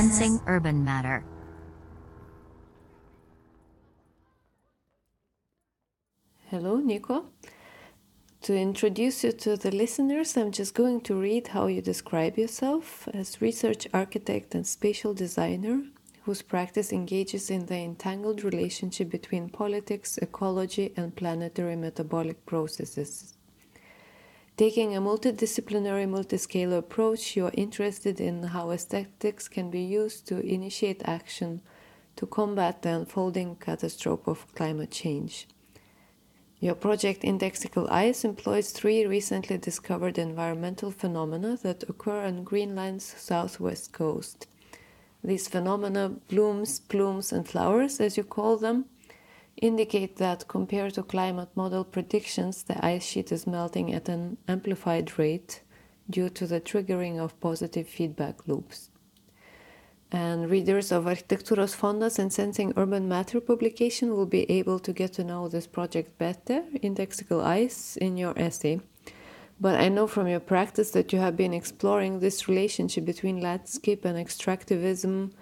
Sensing Urban Matter. Hello, Nico. To introduce you to the listeners, I'm just going to read how you describe yourself as research architect and spatial designer whose practice engages in the entangled relationship between politics, ecology, and planetary metabolic processes. Taking a multidisciplinary, multiscale approach, you are interested in how aesthetics can be used to initiate action to combat the unfolding catastrophe of climate change. Your project Indexical Ice employs three recently discovered environmental phenomena that occur on Greenland's southwest coast. These phenomena, blooms, plumes, and flowers, as you call them, indicate that compared to climate model predictions, the ice sheet is melting at an amplified rate due to the triggering of positive feedback loops. And readers of Architektūros Fondas and Sensing Urban Matter publication will be able to get to know this project better, in Indexical Ice, in your essay. But I know from your practice that you have been exploring this relationship between landscape and extractivism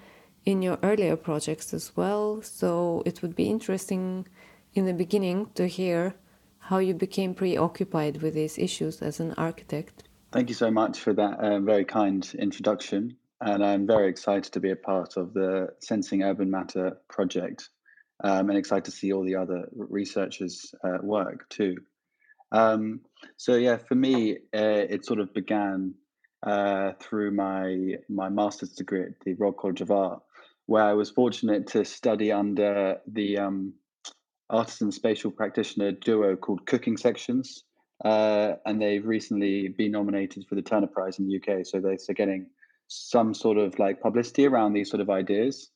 in your earlier projects as well. So it would be interesting in the beginning to hear how you became preoccupied with these issues as an architect. Thank you so much for that uh, very kind introduction and I'm very excited to be a part of the Sensing Urban Matter project, um, and excited to see all the other researchers' uh, work too. Um, so yeah, for me, uh, it sort of began uh, through my my master's degree at the Royal College of Art, where I was fortunate to study under the um, artisan spatial practitioner duo called Cooking Sections, uh, and they've recently been nominated for the Turner Prize in the UK. So they're getting some sort of like publicity around these sort of ideas,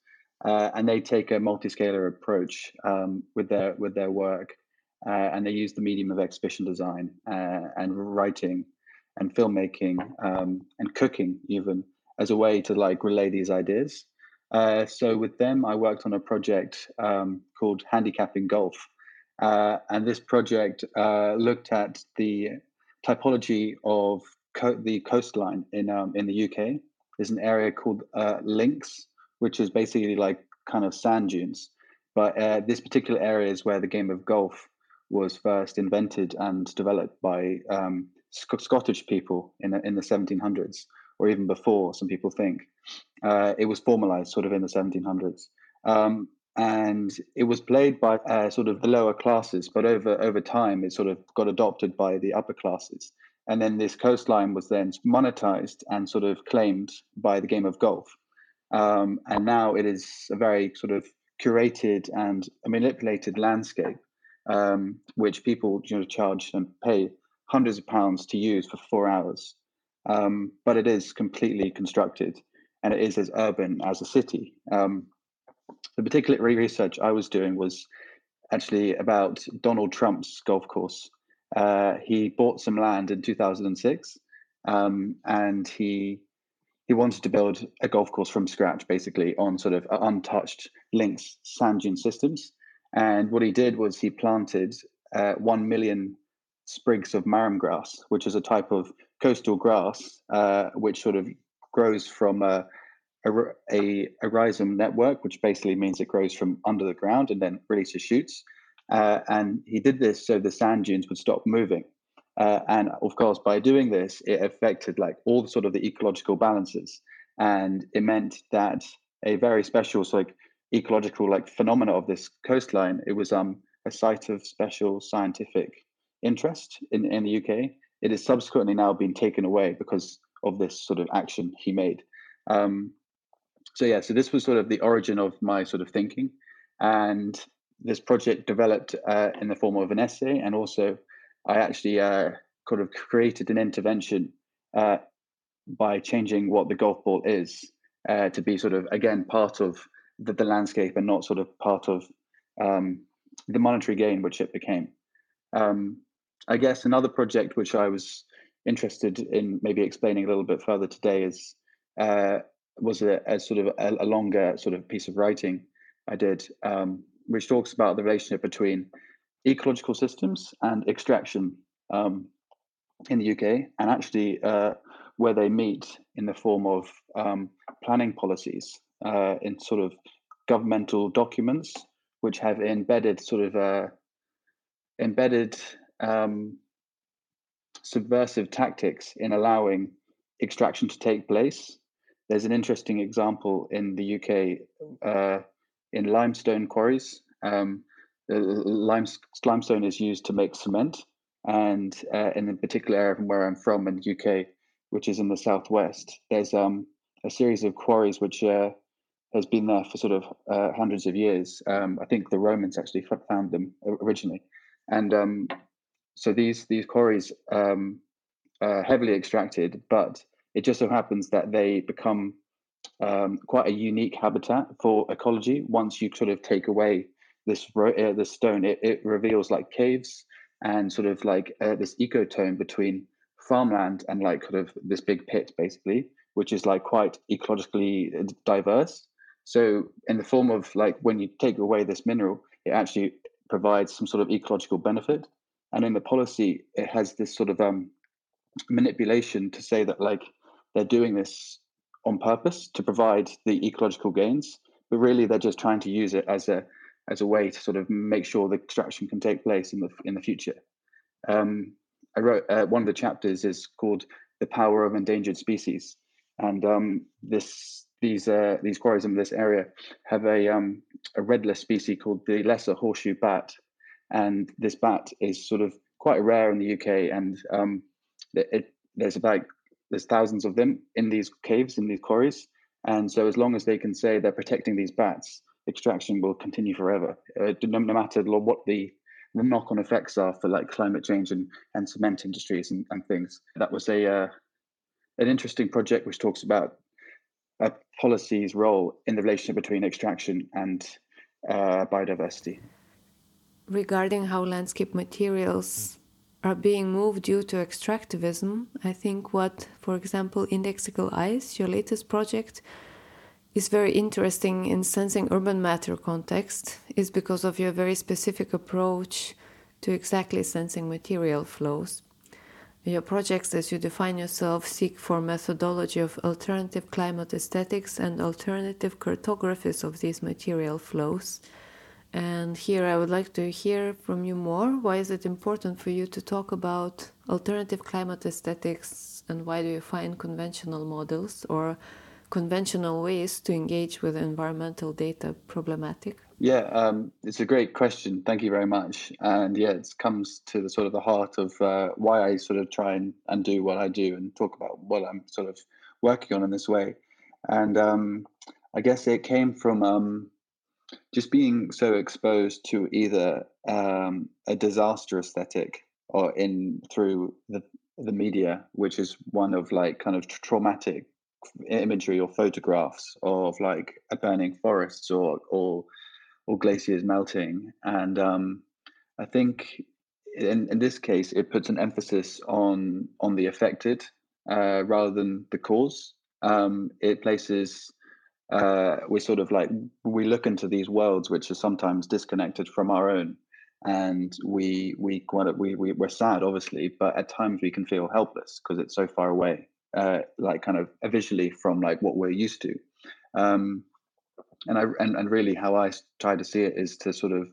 uh, and they take a multi-scalar approach um, with their with their work, uh, and they use the medium of exhibition design uh, and writing, and filmmaking um, and cooking even as a way to like relay these ideas. Uh, so with them, I worked on a project um, called Handicapping Golf, uh, and this project uh, looked at the typology of co- the coastline in um, in the UK there's an area called uh, Links, which is basically like kind of sand dunes. But uh, this particular area is where the game of golf was first invented and developed by um, Sc- Scottish people in in the 1700s, or even before. Some people think uh, it was formalized sort of in the 1700s, um, and it was played by uh, sort of the lower classes. But over over time, it sort of got adopted by the upper classes. And then this coastline was then monetized and sort of claimed by the game of golf. Um, and now it is a very sort of curated and manipulated landscape, um, which people you know, charge and pay hundreds of pounds to use for four hours. Um, but it is completely constructed and it is as urban as a city. Um, the particular research I was doing was actually about Donald Trump's golf course uh, he bought some land in 2006, um, and he he wanted to build a golf course from scratch, basically on sort of untouched links sand dune systems. And what he did was he planted uh, one million sprigs of marram grass, which is a type of coastal grass uh, which sort of grows from a, a, a, a rhizome network, which basically means it grows from under the ground and then releases shoots. Uh, and he did this so the sand dunes would stop moving. Uh, and of course, by doing this, it affected like all the sort of the ecological balances, and it meant that a very special sort like ecological like phenomena of this coastline. It was um a site of special scientific interest in in the UK. It has subsequently now been taken away because of this sort of action he made. Um, so yeah, so this was sort of the origin of my sort of thinking, and this project developed uh, in the form of an essay, and also I actually uh, kind of created an intervention uh, by changing what the golf ball is uh, to be sort of again part of the, the landscape and not sort of part of um, the monetary gain which it became. Um, I guess another project which I was interested in maybe explaining a little bit further today is uh, was a, a, sort of a, a, longer sort of piece of writing I did um, which talks about the relationship between ecological systems and extraction um, in the UK. And actually, uh, where they meet in the form of um, planning policies uh, in sort of governmental documents, which have embedded sort of uh, embedded um, subversive tactics in allowing extraction to take place. There's an interesting example in the UK uh, in limestone quarries. Um, limestone is used to make cement, and uh, in a particular area from where I'm from in the UK, which is in the southwest, there's um, a series of quarries which uh, has been there for sort of uh, hundreds of years. Um, I think the Romans actually found them originally, and um, so these these quarries um, are heavily extracted, but it just so happens that they become um, quite a unique habitat for ecology. Once you sort of take away this uh, stone, it, it reveals like caves and sort of like uh, this ecotone between farmland and like kind of this big pit, basically, which is like quite ecologically uh, diverse. So, in the form of like when you take away this mineral, it actually provides some sort of ecological benefit. And in the policy, it has this sort of um, manipulation to say that like they're doing this on purpose to provide the ecological gains, but really they're just trying to use it as a as a way to sort of make sure the extraction can take place in the in the future. Um, I wrote uh, one of the chapters is called "The Power of Endangered Species," and um, this these uh, these quarries in this area have a um, a Red List species called the lesser horseshoe bat, and this bat is sort of quite rare in the UK, and um, it, it, there's about there's thousands of them in these caves in these quarries, and so as long as they can say they're protecting these bats, extraction will continue forever, uh, no, no, matter what the, the knock-on effects are for like climate change and, and cement industries and, and things. That was a uh, an interesting project which talks about a policy's role in the relationship between extraction and uh, biodiversity. Regarding how landscape materials are being moved due to extractivism, I think what, for example, Indexical Ice, your latest project, is very interesting in sensing urban matter context is because of your very specific approach to exactly sensing material flows. Your projects, as you define yourself, seek for methodology of alternative climate aesthetics and alternative cartographies of these material flows. And here I would like to hear from you more. Why is it important for you to talk about alternative climate aesthetics and why do you find conventional models or conventional ways to engage with environmental data problematic? Yeah, um, it's a great question. Thank you very much. And yeah, it comes to the sort of the heart of uh, why I sort of try and, and do what I do and talk about what I'm sort of working on in this way. And um, I guess it came from um, just being so exposed to either um, a disaster aesthetic or in through the the media, which is one of like kind of traumatic imagery or photographs of like burning forests or or or glaciers melting. And um, i think in, in this case it puts an emphasis on on the affected uh, rather than the cause. Um, it places uh, we sort of like we look into these worlds which are sometimes disconnected from our own and we we we, we we're sad obviously but at times we can feel helpless because it's so far away uh, like kind of visually from like what we're used to. Um, and I and, and really how I try to see it is to sort of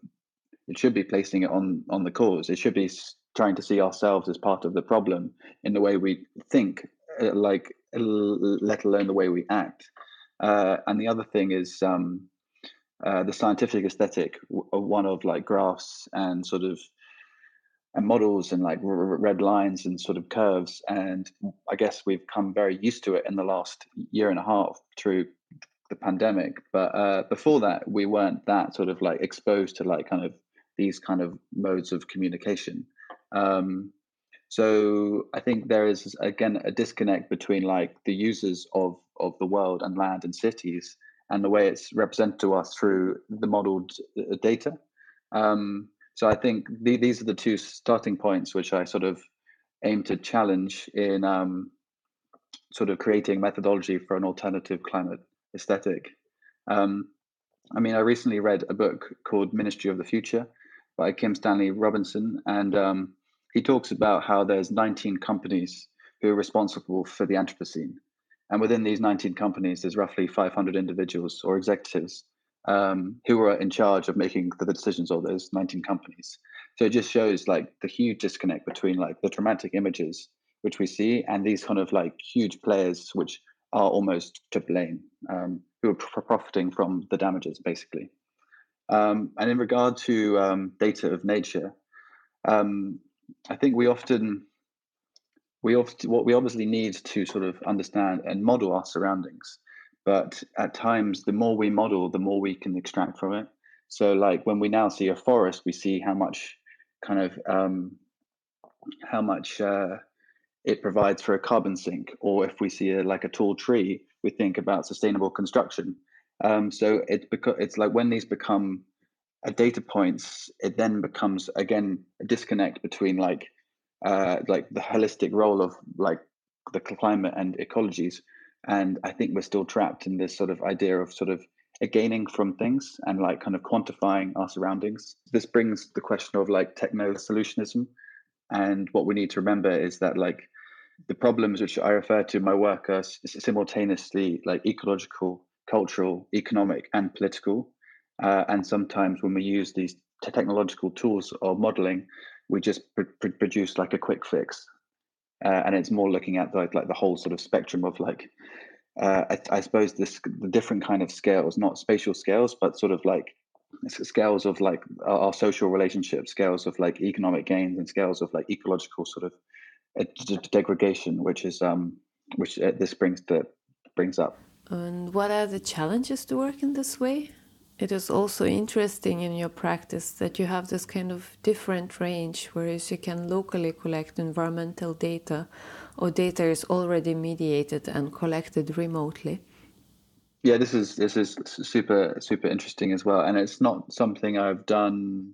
it should be placing it on on the cause. It should be trying to see ourselves as part of the problem in the way we think, uh, like let alone the way we act. Uh, and the other thing is um, uh, the scientific aesthetic, one of like graphs and sort of and models and like red lines and sort of curves. And I guess we've come very used to it in the last year and a half through the pandemic. But uh, before that, we weren't that sort of like exposed to like kind of these kind of modes of communication. Um, so I think there is again a disconnect between like the users of of the world and land and cities and the way it's represented to us through the modeled uh, data. Um, so I think the, these are the two starting points which I sort of aim to challenge in um, sort of creating methodology for an alternative climate aesthetic. Um, I mean, I recently read a book called Ministry of the Future by Kim Stanley Robinson, and um, he talks about how there's 19 companies who are responsible for the Anthropocene. And within these 19 companies, there's roughly 500 individuals or executives um, who are in charge of making the decisions of those 19 companies. So it just shows like the huge disconnect between like the traumatic images which we see and these kind of like huge players which are almost to blame, um, who are profiting from the damages basically. Um, and in regard to um, data of nature, um, I think we often we what we obviously need to sort of understand and model our surroundings. But at times the more we model the more we can extract from it. So like when we now see a forest we see how much kind of um, how much uh, it provides for a carbon sink. Or if we see a, like a tall tree we think about sustainable construction. Um, so it's because it's like when these become a data points it then becomes again a disconnect between like uh, like the holistic role of like the climate and ecologies. And I think we're still trapped in this sort of idea of sort of gaining from things and like kind of quantifying our surroundings. This brings the question of like techno solutionism. And what we need to remember is that like the problems which I refer to in my work are simultaneously like ecological, cultural, economic, and political. Uh, and sometimes when we use these technological tools or modeling, we just pr- pr- produce like a quick fix, uh, and it's more looking at like like the whole sort of spectrum of like uh, I, I, suppose this the different kind of scales, not spatial scales, but sort of like scales of like our, our social relationships, scales of like economic gains, and scales of like ecological sort of uh, degradation, which is um which uh, this brings to brings up. And what are the challenges to work in this way? It is also interesting in your practice that you have this kind of different range, whereas you can locally collect environmental data or data is already mediated and collected remotely. Yeah, this is this is super super interesting as well, and it's not something I've done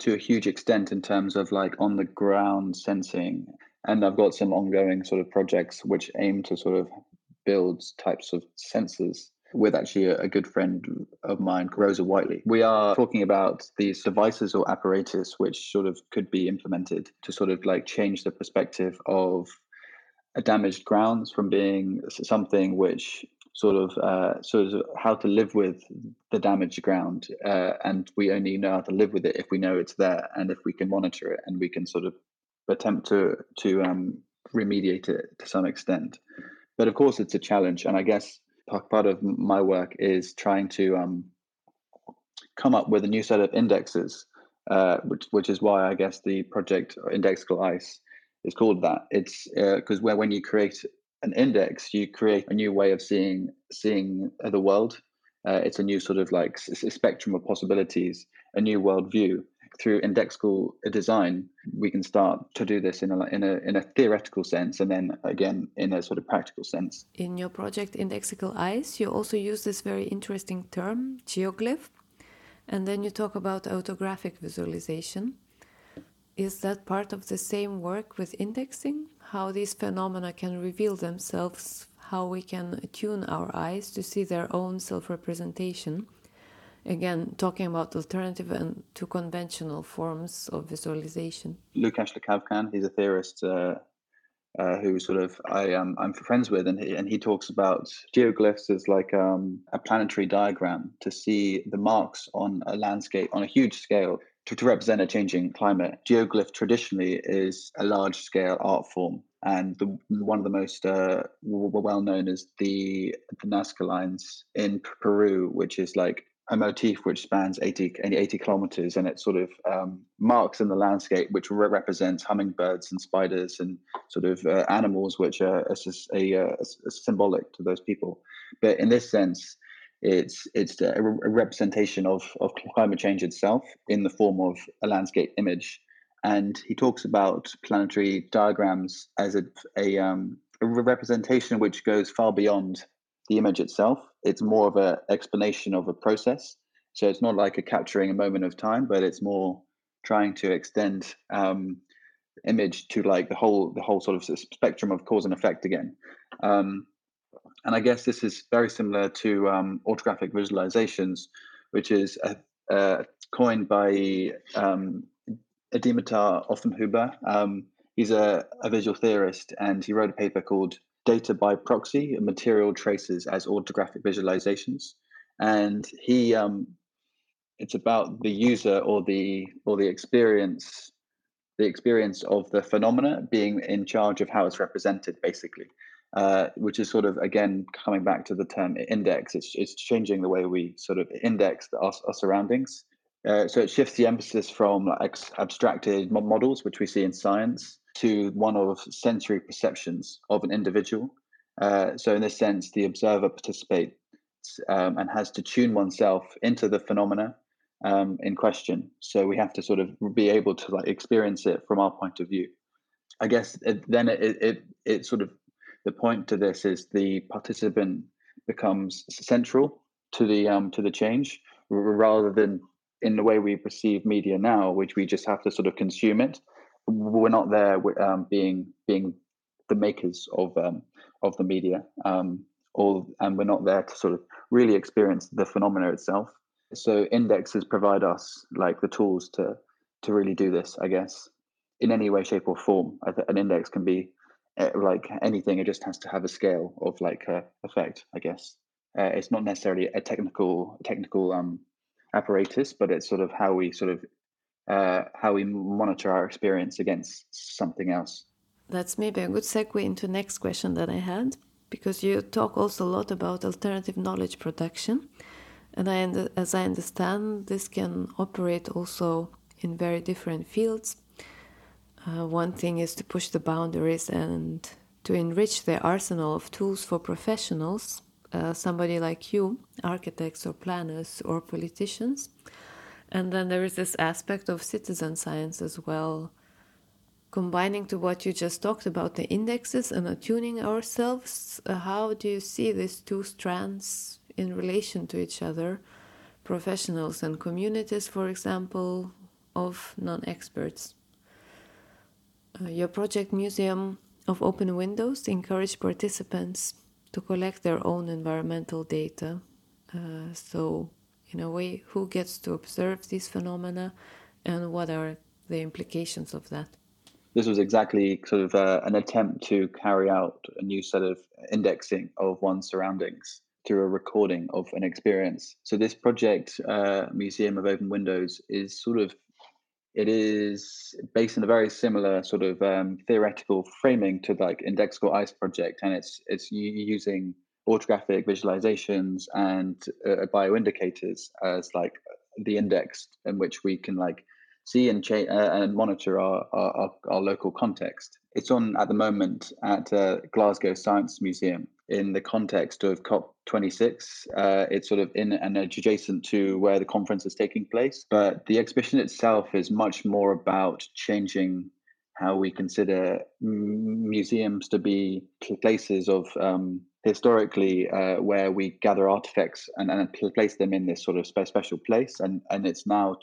to a huge extent in terms of like on the ground sensing, and I've got some ongoing sort of projects which aim to sort of build types of sensors with actually a, a, good friend of mine, Rosa Whiteley. We are talking about these devices or apparatus which sort of could be implemented to sort of like change the perspective of a damaged grounds from being something which sort of uh, sort of how to live with the damaged ground, uh, and we only know how to live with it if we know it's there and if we can monitor it and we can sort of attempt to to um, remediate it to some extent. But of course, it's a challenge, and I guess part of my work is trying to um, come up with a new set of indexes, uh, which which is why I guess the project Indexical Ice is called that. It's because uh, where when you create an index, you create a new way of seeing seeing the world. Uh, it's a new sort of like spectrum of possibilities, a new worldview through indexical design, we can start to do this in a, in a in a theoretical sense, and then again in a sort of practical sense. In your project Indexical Ice, you also use this very interesting term geoglyph, and then you talk about autographic visualization. Is that part of the same work with indexing? How these phenomena can reveal themselves, how we can attune our eyes to see their own self representation again talking about alternative and to conventional forms of visualization. Lukáš Likavčan, he's a theorist uh, uh, who sort of I um, I'm friends with, and he, and he talks about geoglyphs as like um, a planetary diagram to see the marks on a landscape on a huge scale to, to represent a changing climate. Geoglyph traditionally is a large scale art form. And the, one of the most uh, well known is the, the Nazca lines in Peru, which is like a motif which spans 80, 80 kilometers and it sort of um, marks in the landscape which re- represents hummingbirds and spiders and sort of uh, animals which are a, a, a, a, symbolic to those people. But in this sense it's it's a, representation of, of climate change itself in the form of a landscape image. And he talks about planetary diagrams as a, a, um, a representation which goes far beyond the image itself. It's more of an explanation of a process. So it's not like a capturing a moment of time, but it's more trying to extend um, image to like the whole the whole sort of spectrum of cause and effect again. Um, and I guess this is very similar to um, autographic visualizations, which is uh, coined by um, Dietmar Offenhuber. Um, He's a, a visual theorist, and he wrote a paper called "Data by Proxy: and Material Traces as Autographic Visualizations." And he, um, it's about the user or the or the experience, the experience of the phenomena being in charge of how it's represented, basically. Uh, which is sort of again coming back to the term index. It's it's changing the way we sort of index our, our surroundings. Uh, so it shifts the emphasis from like abstracted models, which we see in science, to one of sensory perceptions of an individual. Uh, so in this sense, the observer participates um, and has to tune oneself into the phenomena um, in question. So we have to sort of be able to like experience it from our point of view. I guess it, then it, it it sort of the point to this is the participant becomes central to the um, to the change rather than in the way we perceive media now, which we just have to sort of consume it. We're not there um, being being the makers of um, of the media, um, all, and we're not there to sort of really experience the phenomena itself. So indexes provide us like the tools to to really do this, I guess, in any way, shape, or form. An index can be uh, like anything; it just has to have a scale of like uh, effect, I guess. Uh, it's not necessarily a technical technical um, apparatus, but it's sort of how we sort of uh, how we monitor our experience against something else. That's maybe a good segue into next question that I had, because you talk also a lot about alternative knowledge production, and I, as I understand, this can operate also in very different fields. Uh, one thing is to push the boundaries and to enrich the arsenal of tools for professionals uh, somebody like you, architects or planners or politicians. And then there is this aspect of citizen science as well, combining to what you just talked about the indexes and attuning ourselves. Uh, how do you see these two strands in relation to each other? Professionals and communities, for example, of non experts. Uh, your project Museum of Open Windows encouraged participants to collect their own environmental data. Uh, so, in a way, who gets to observe these phenomena and what are the implications of that? This was exactly sort of uh, an attempt to carry out a new set of indexing of one's surroundings through a recording of an experience. So, this project, uh, Museum of Open Windows, is sort of it is based on a very similar sort of um, theoretical framing to like Indexical Ice project, and it's it's using autographic visualizations and uh, bioindicators as like the index in which we can like see and cha- uh, and monitor our, our, our local context. It's on at the moment at uh, Glasgow Science Museum in the context of COP26. Uh, it's sort of in and adjacent to where the conference is taking place. But the exhibition itself is much more about changing how we consider museums to be places of um, historically uh, where we gather artifacts and, and place them in this sort of special place. And, and it's now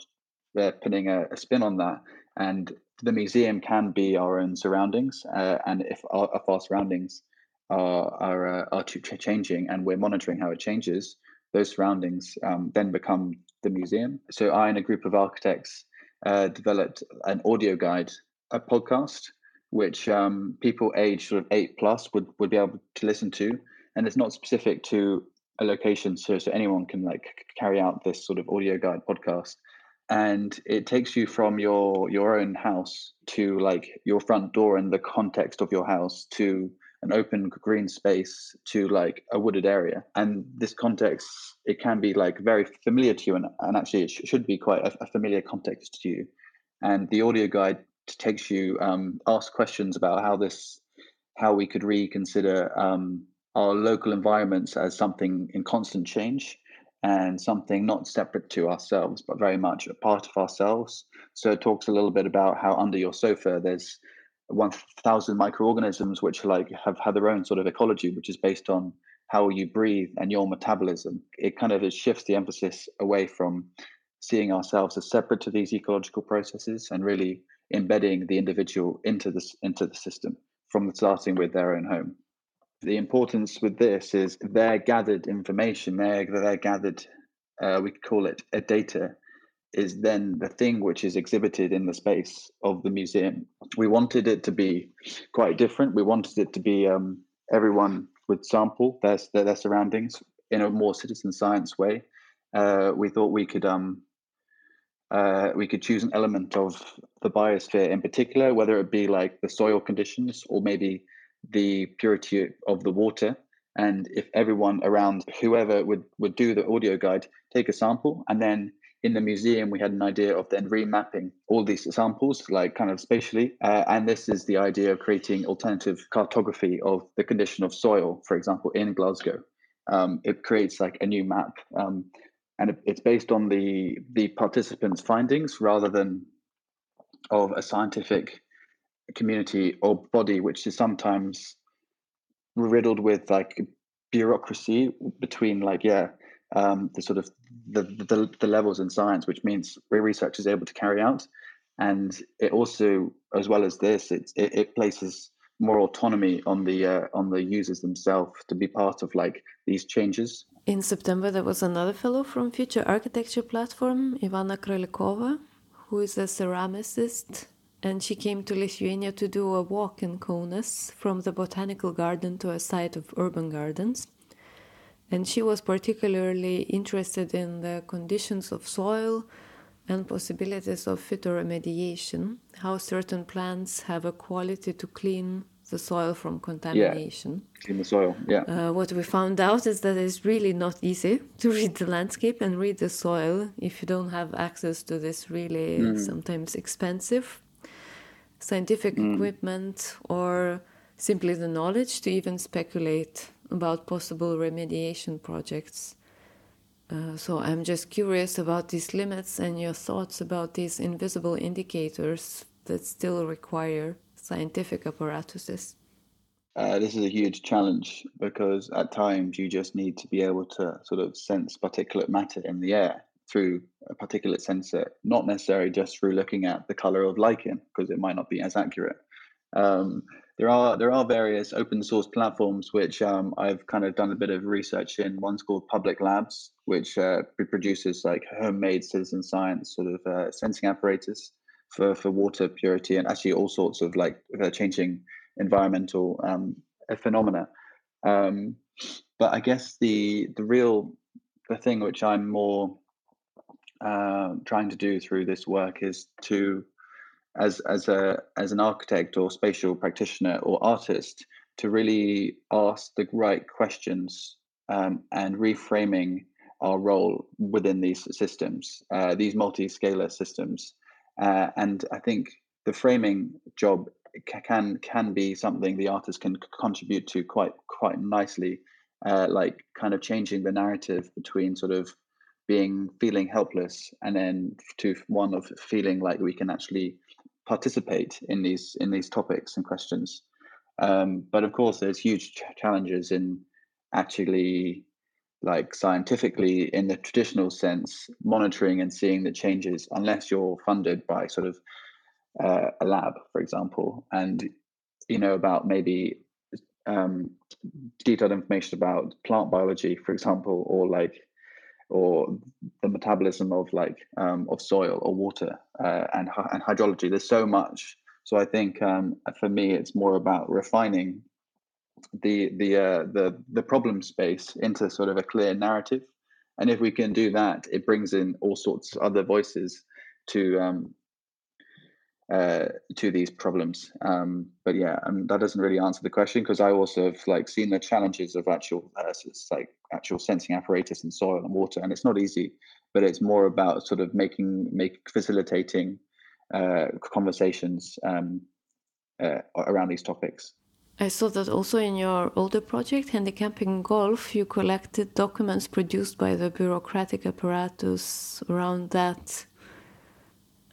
uh, putting a, a spin on that. And the museum can be our own surroundings. Uh, and if our, if our surroundings are are, uh, are changing and we're monitoring how it changes, those surroundings um, then become the museum. So I and a group of architects uh, developed an audio guide, a podcast, which um, people aged sort of eight plus would, would be able to listen to. And it's not specific to a location, so, so anyone can like carry out this sort of audio guide podcast. And it takes you from your your own house to like your front door and the context of your house to an open green space to like a wooded area. And this context it can be like very familiar to you and, and actually it sh- should be quite a, a, familiar context to you. And the audio guide takes you um, ask questions about how this how we could reconsider um, our local environments as something in constant change and something not separate to ourselves, but very much a part of ourselves. So it talks a little bit about how under your sofa there's 1,000 microorganisms which like have had their own sort of ecology, which is based on how you breathe and your metabolism. It kind of shifts the emphasis away from seeing ourselves as separate to these ecological processes and really embedding the individual into this into the system from starting with their own home the importance with this is their gathered information, their, their gathered, uh, we call it a data, is then the thing which is exhibited in the space of the museum. We wanted it to be quite different. We wanted it to be um, everyone would sample their, their, their surroundings in a more citizen science way. Uh, we thought we could um, uh, we could choose an element of the biosphere in particular, whether it be like the soil conditions or maybe the purity of the water. And if everyone around whoever would would do the audio guide take a sample and then in the museum, we had an idea of then remapping all these samples, like kind of spatially. Uh, and this is the idea of creating alternative cartography of the condition of soil, for example, in Glasgow. Um, it creates like a new map. Um, and it, it's based on the the participants' findings rather than of a scientific community or body, which is sometimes riddled with like bureaucracy between like yeah um, the sort of the, the, the levels in science, which means research is able to carry out, and it also, as well as this, it it, it places more autonomy on the uh, on the users themselves to be part of like these changes. In September, there was another fellow from Future Architecture Platform, Ivana Kralikova, who is a ceramicist, and she came to Lithuania to do a walk in Kaunas from the botanical garden to a site of urban gardens. And she was particularly interested in the conditions of soil and possibilities of phytoremediation, how certain plants have a quality to clean the soil from contamination. Yeah, clean the soil, yeah. Uh, what we found out is that it's really not easy to read the landscape and read the soil if you don't have access to this really mm. sometimes expensive scientific mm. equipment or simply the knowledge to even speculate about possible remediation projects. Uh, so I'm just curious about these limits and your thoughts about these invisible indicators that still require scientific apparatuses. Uh, this is a huge challenge because at times you just need to be able to sort of sense particulate matter in the air through a particulate sensor, not necessarily just through looking at the color of lichen because it might not be as accurate. Um, there are there are various open source platforms which um, I've kind of done a bit of research in. One's called Public Labs, which uh, produces like homemade citizen science sort of uh, sensing apparatus for for water purity and actually all sorts of like uh, changing environmental um, phenomena. Um, but I guess the the real the thing which I'm more uh, trying to do through this work is to as as a as an architect or spatial practitioner or artist to really ask the right questions um, and reframing our role within these systems, uh, these multi-scalar systems. Uh, and I think the framing job can can be something the artist can contribute to quite quite nicely, uh, like kind of changing the narrative between sort of being feeling helpless and then to one of feeling like we can actually participate in these in these topics and questions. Um, but of course, there's huge ch- challenges in actually, like scientifically, in the traditional sense, monitoring and seeing the changes, unless you're funded by sort of uh, a lab, for example, and you know about maybe um, detailed information about plant biology, for example, or like or the metabolism of like um, of soil or water uh, and and hydrology. There's so much. So I think um, for me, it's more about refining the the uh, the the problem space into sort of a clear narrative. And if we can do that, it brings in all sorts of other voices to um, uh, to these problems. Um, but yeah, that doesn't really answer the question because I also have like seen the challenges of actual uh, like actual sensing apparatus in soil and water, and it's not easy. But it's more about sort of making make facilitating uh, conversations um, uh, around these topics. I saw that also in your older project, Handicapping Golf, you collected documents produced by the bureaucratic apparatus around that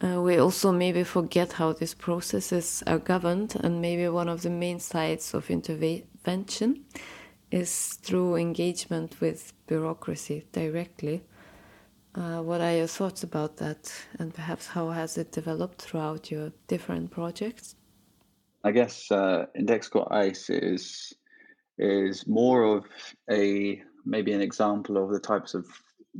uh, we also maybe forget how these processes are governed, and maybe one of the main sides of intervention is through engagement with bureaucracy directly. Uh, what are your thoughts about that, and perhaps how has it developed throughout your different projects? I guess uh, Indexical Ice is is more of a maybe an example of the types of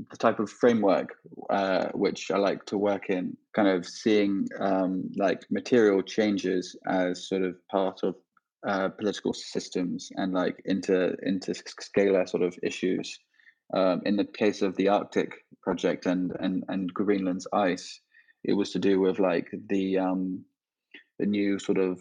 the type of framework uh, which I like to work in, kind of seeing um, like material changes as sort of part of uh, political systems and like into into scalar sort of issues. Um, in the case of the Arctic project and and and Greenland's ice, it was to do with like the um, the new sort of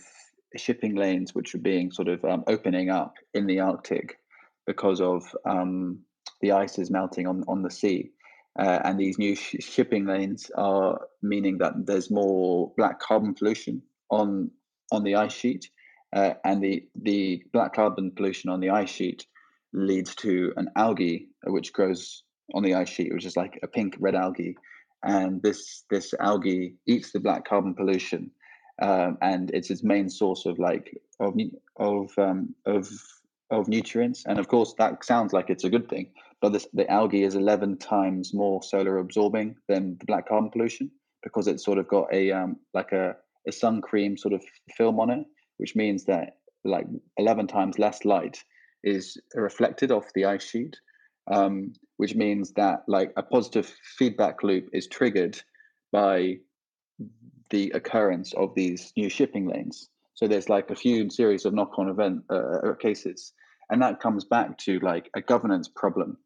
shipping lanes which are being sort of um, opening up in the Arctic because of um, the ice is melting on, on the sea. Uh, and these new sh- shipping lanes are meaning that there's more black carbon pollution on on the ice sheet, uh, and the the black carbon pollution on the ice sheet leads to an algae which grows on the ice sheet, which is like a pink red algae, and this this algae eats the black carbon pollution, um, and it's its main source of like of of um, of of nutrients. And of course, that sounds like it's a good thing, but this, the algae is 11 times more solar absorbing than the black carbon pollution because it's sort of got a um, like a, a sun cream sort of film on it, which means that like 11 times less light is reflected off the ice sheet, um, which means that like a positive feedback loop is triggered by the occurrence of these new shipping lanes. So there's like a few series of knock-on event uh, cases, and that comes back to like a governance problem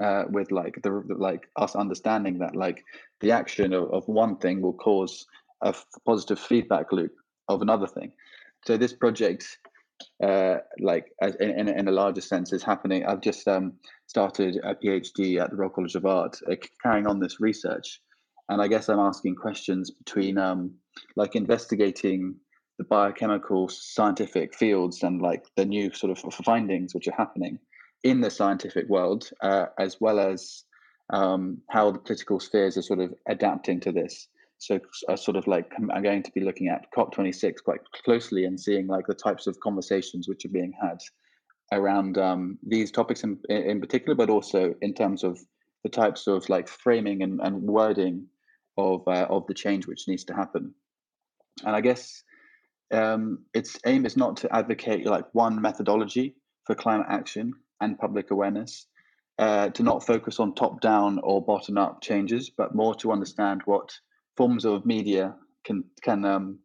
uh, with like the like us understanding that like the action of, of one thing will cause a f- positive feedback loop of another thing. So this project, uh, like in, in, a larger sense, is happening. I've just um, started a PhD at the Royal College of Art, uh, carrying on this research, and I guess I'm asking questions between um, like investigating the biochemical scientific fields and like the new sort of findings which are happening in the scientific world, uh, as well as um, how the political spheres are sort of adapting to this. So, uh, sort of like I'm going to be looking at COP26 quite closely and seeing like the types of conversations which are being had around um, these topics in, in particular, but also in terms of the types of like framing and, and wording of uh, of the change which needs to happen. And I guess um, its aim is not to advocate like one methodology for climate action, and public awareness, uh, to not focus on top down or bottom up changes, but more to understand what forms of media can can um,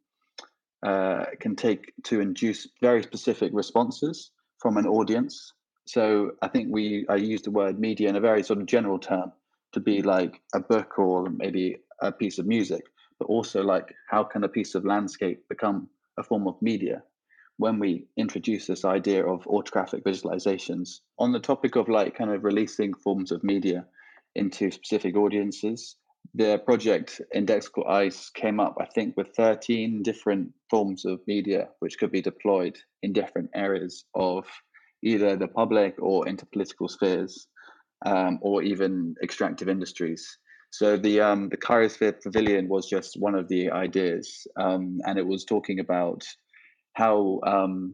uh, can take to induce very specific responses from an audience. So I think we I use the word media in a very sort of general term to be like a book or maybe a piece of music, but also like how can a piece of landscape become a form of media? When we introduce this idea of autographic visualizations on the topic of like kind of releasing forms of media into specific audiences the project indexical ice came up i think with 13 different forms of media which could be deployed in different areas of either the public or into political spheres um, or even extractive industries. So the um, the Cryosphere Pavilion was just one of the ideas, um, and it was talking about how um,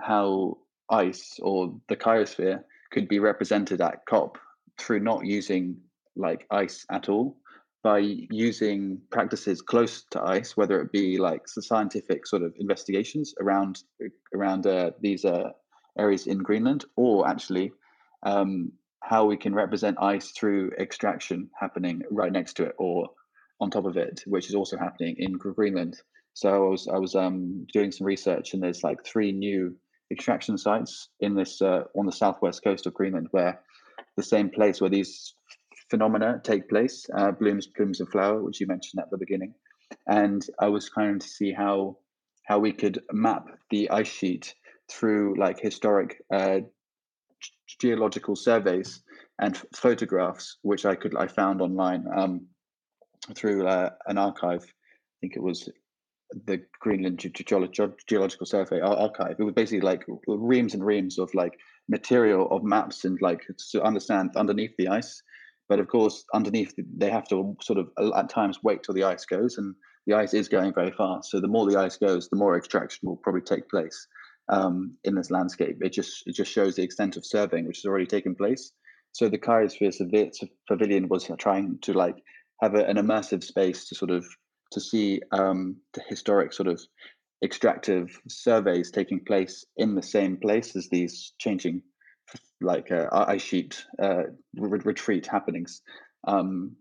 how ice or the cryosphere could be represented at COP through not using like ice at all by using practices close to ice, whether it be like scientific sort of investigations around around uh, these uh, areas in Greenland, or actually um, how we can represent ice through extraction happening right next to it or on top of it, which is also happening in Greenland. So I was I was um, doing some research, and there's like three new extraction sites in this uh, on the southwest coast of Greenland, where the same place where these phenomena take place, uh, blooms, plumes of flower, which you mentioned at the beginning, and I was trying to see how how we could map the ice sheet through like historic uh, geological surveys and photographs, which I could I found online um, through uh, an archive. I think it was the Greenland Geological Survey archive. It was basically like reams and reams of like material of maps and like to understand underneath the ice. But of course, underneath they have to sort of at times wait till the ice goes, and the ice is going very fast. So the more the ice goes, the more extraction will probably take place um, in this landscape. It just it just shows the extent of surveying which has already taken place. So the Cryosphere Pavilion was trying to like have a, an immersive space to sort of to see um, the historic sort of extractive surveys taking place in the same place as these changing like uh, ice sheet uh, re- retreat happenings. Um,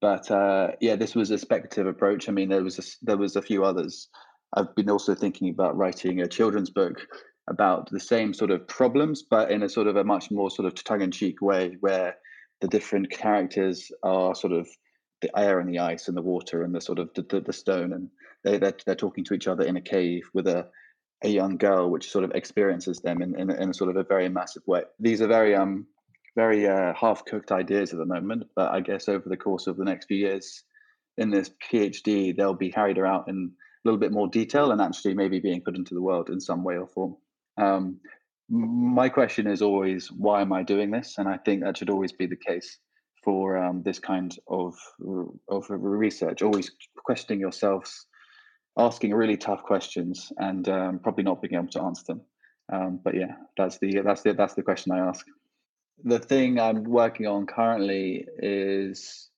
but uh, yeah, this was a speculative approach. I mean, there was a, there was a few others. I've been also thinking about writing a children's book about the same sort of problems, but in a sort of a much more sort of tongue-in-cheek way, where the different characters are sort of the air and the ice and the water and the sort of the, the, the stone, and they they're, they're talking to each other in a cave with a a young girl, which sort of experiences them in, in, in a sort of a very massive way. These are very um very uh, half cooked ideas at the moment, but I guess over the course of the next few years, in this PhD, they'll be carried out in a little bit more detail and actually maybe being put into the world in some way or form. Um, my question is always, why am I doing this? And I think that should always be the case for um, this kind of of research. Always questioning yourselves, asking really tough questions, and um, probably not being able to answer them. Um, but yeah, that's the that's the that's the question I ask. The thing I'm working on currently is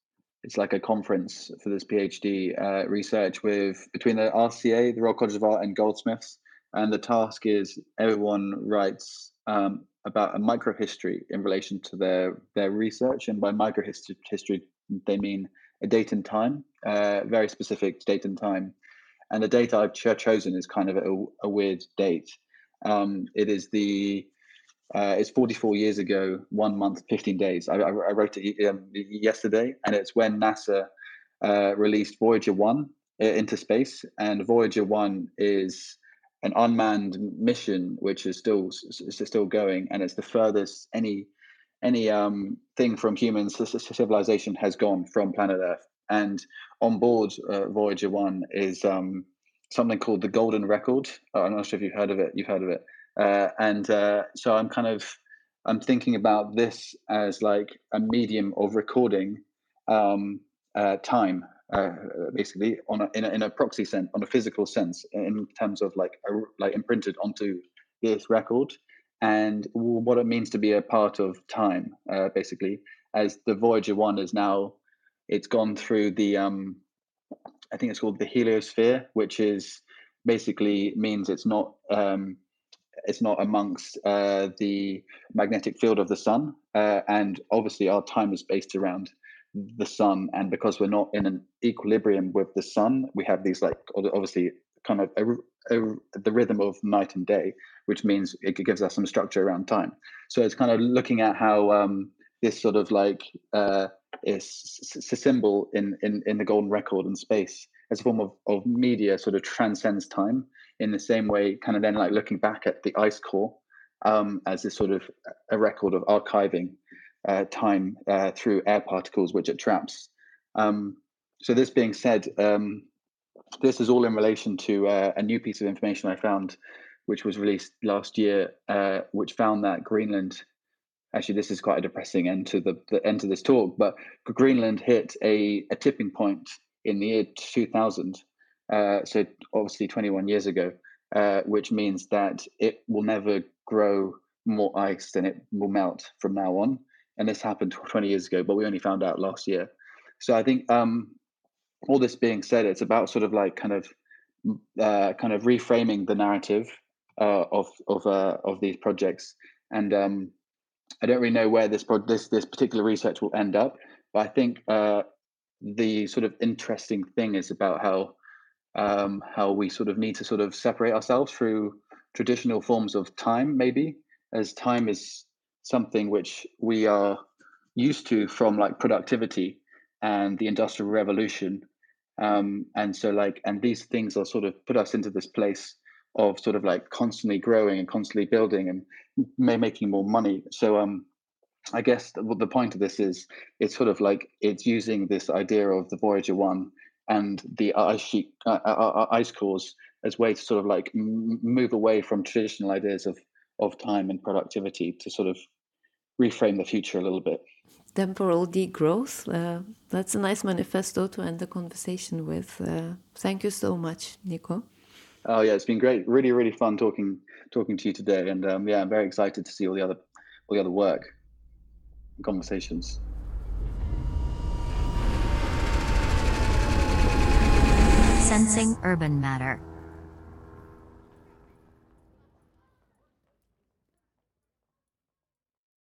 it's like a conference for this PhD uh, research with between the RCA, the Royal College of Art, and Goldsmiths and the task is everyone writes um, about a microhistory in relation to their their research, and by microhistory history, they mean a date and time, uh, very specific date and time. And the date I've ch- chosen is kind of a, a weird date. Um, it is the uh, it's 44 years ago, one month, 15 days. I, I, I wrote it um, yesterday, and it's when NASA uh, released Voyager 1 uh, into space. And Voyager 1 is an unmanned mission which is still is still going and it's the furthest any any um, thing from human civilization has gone from planet earth. And on board uh, voyager 1 is um, something called the golden record. I'm not sure if you've heard of it you've heard of it. Uh, and uh, so i'm kind of i'm thinking about this as like a medium of recording um, uh, time uh, basically on a, in, a, in a proxy sense, on a physical sense, in terms of like a, like imprinted onto this record, and what it means to be a part of time, uh, basically. As the Voyager one is now, it's gone through the um, I think it's called the heliosphere, which is basically means it's not um, it's not amongst uh, the magnetic field of the sun, uh, and obviously our time is based around the sun and because we're not in an equilibrium with the sun we have these like obviously kind of a, a, the rhythm of night and day which means it gives us some structure around time. So it's kind of looking at how um, this sort of like uh, is a symbol in, in in the golden record and space as a form of, of media sort of transcends time in the same way kind of then like looking back at the ice core um, as this sort of a record of archiving uh, time uh, through air particles, which it traps. Um, so, this being said, um, this is all in relation to uh, a new piece of information I found, which was released last year, uh, which found that Greenland. Actually, this is quite a depressing end to the, the end to this talk, but Greenland hit a, a tipping point in the year 2000. Uh, so, obviously, 21 years ago, uh, which means that it will never grow more ice than it will melt from now on and this happened 20 years ago, but we only found out last year. So I think um, all this being said, it's about sort of like kind of uh, kind of reframing the narrative uh, of of uh, of these projects, and um, I don't really know where this pro- this this particular research will end up, but I think uh, the sort of interesting thing is about how um, how we sort of need to sort of separate ourselves through traditional forms of time, maybe as time is something which we are used to from like productivity and the industrial revolution. Um, and so like and these things are sort of put us into this place of sort of like constantly growing and constantly building and may making more money. So um i guess the, the point of this is it's sort of like it's using this idea of the voyager one and the ice sheet uh, uh, uh, uh ice cores as way to sort of like move away from traditional ideas of of time and productivity to sort of reframe the future a little bit. Temporal degrowth. Uh, that's a nice manifesto to end the conversation with. Uh, thank you so much, Nico. Oh yeah, it's been great. Really, really fun talking talking to you today, and um, yeah, I'm very excited to see all the other all the other work and conversations. Sensing urban matter.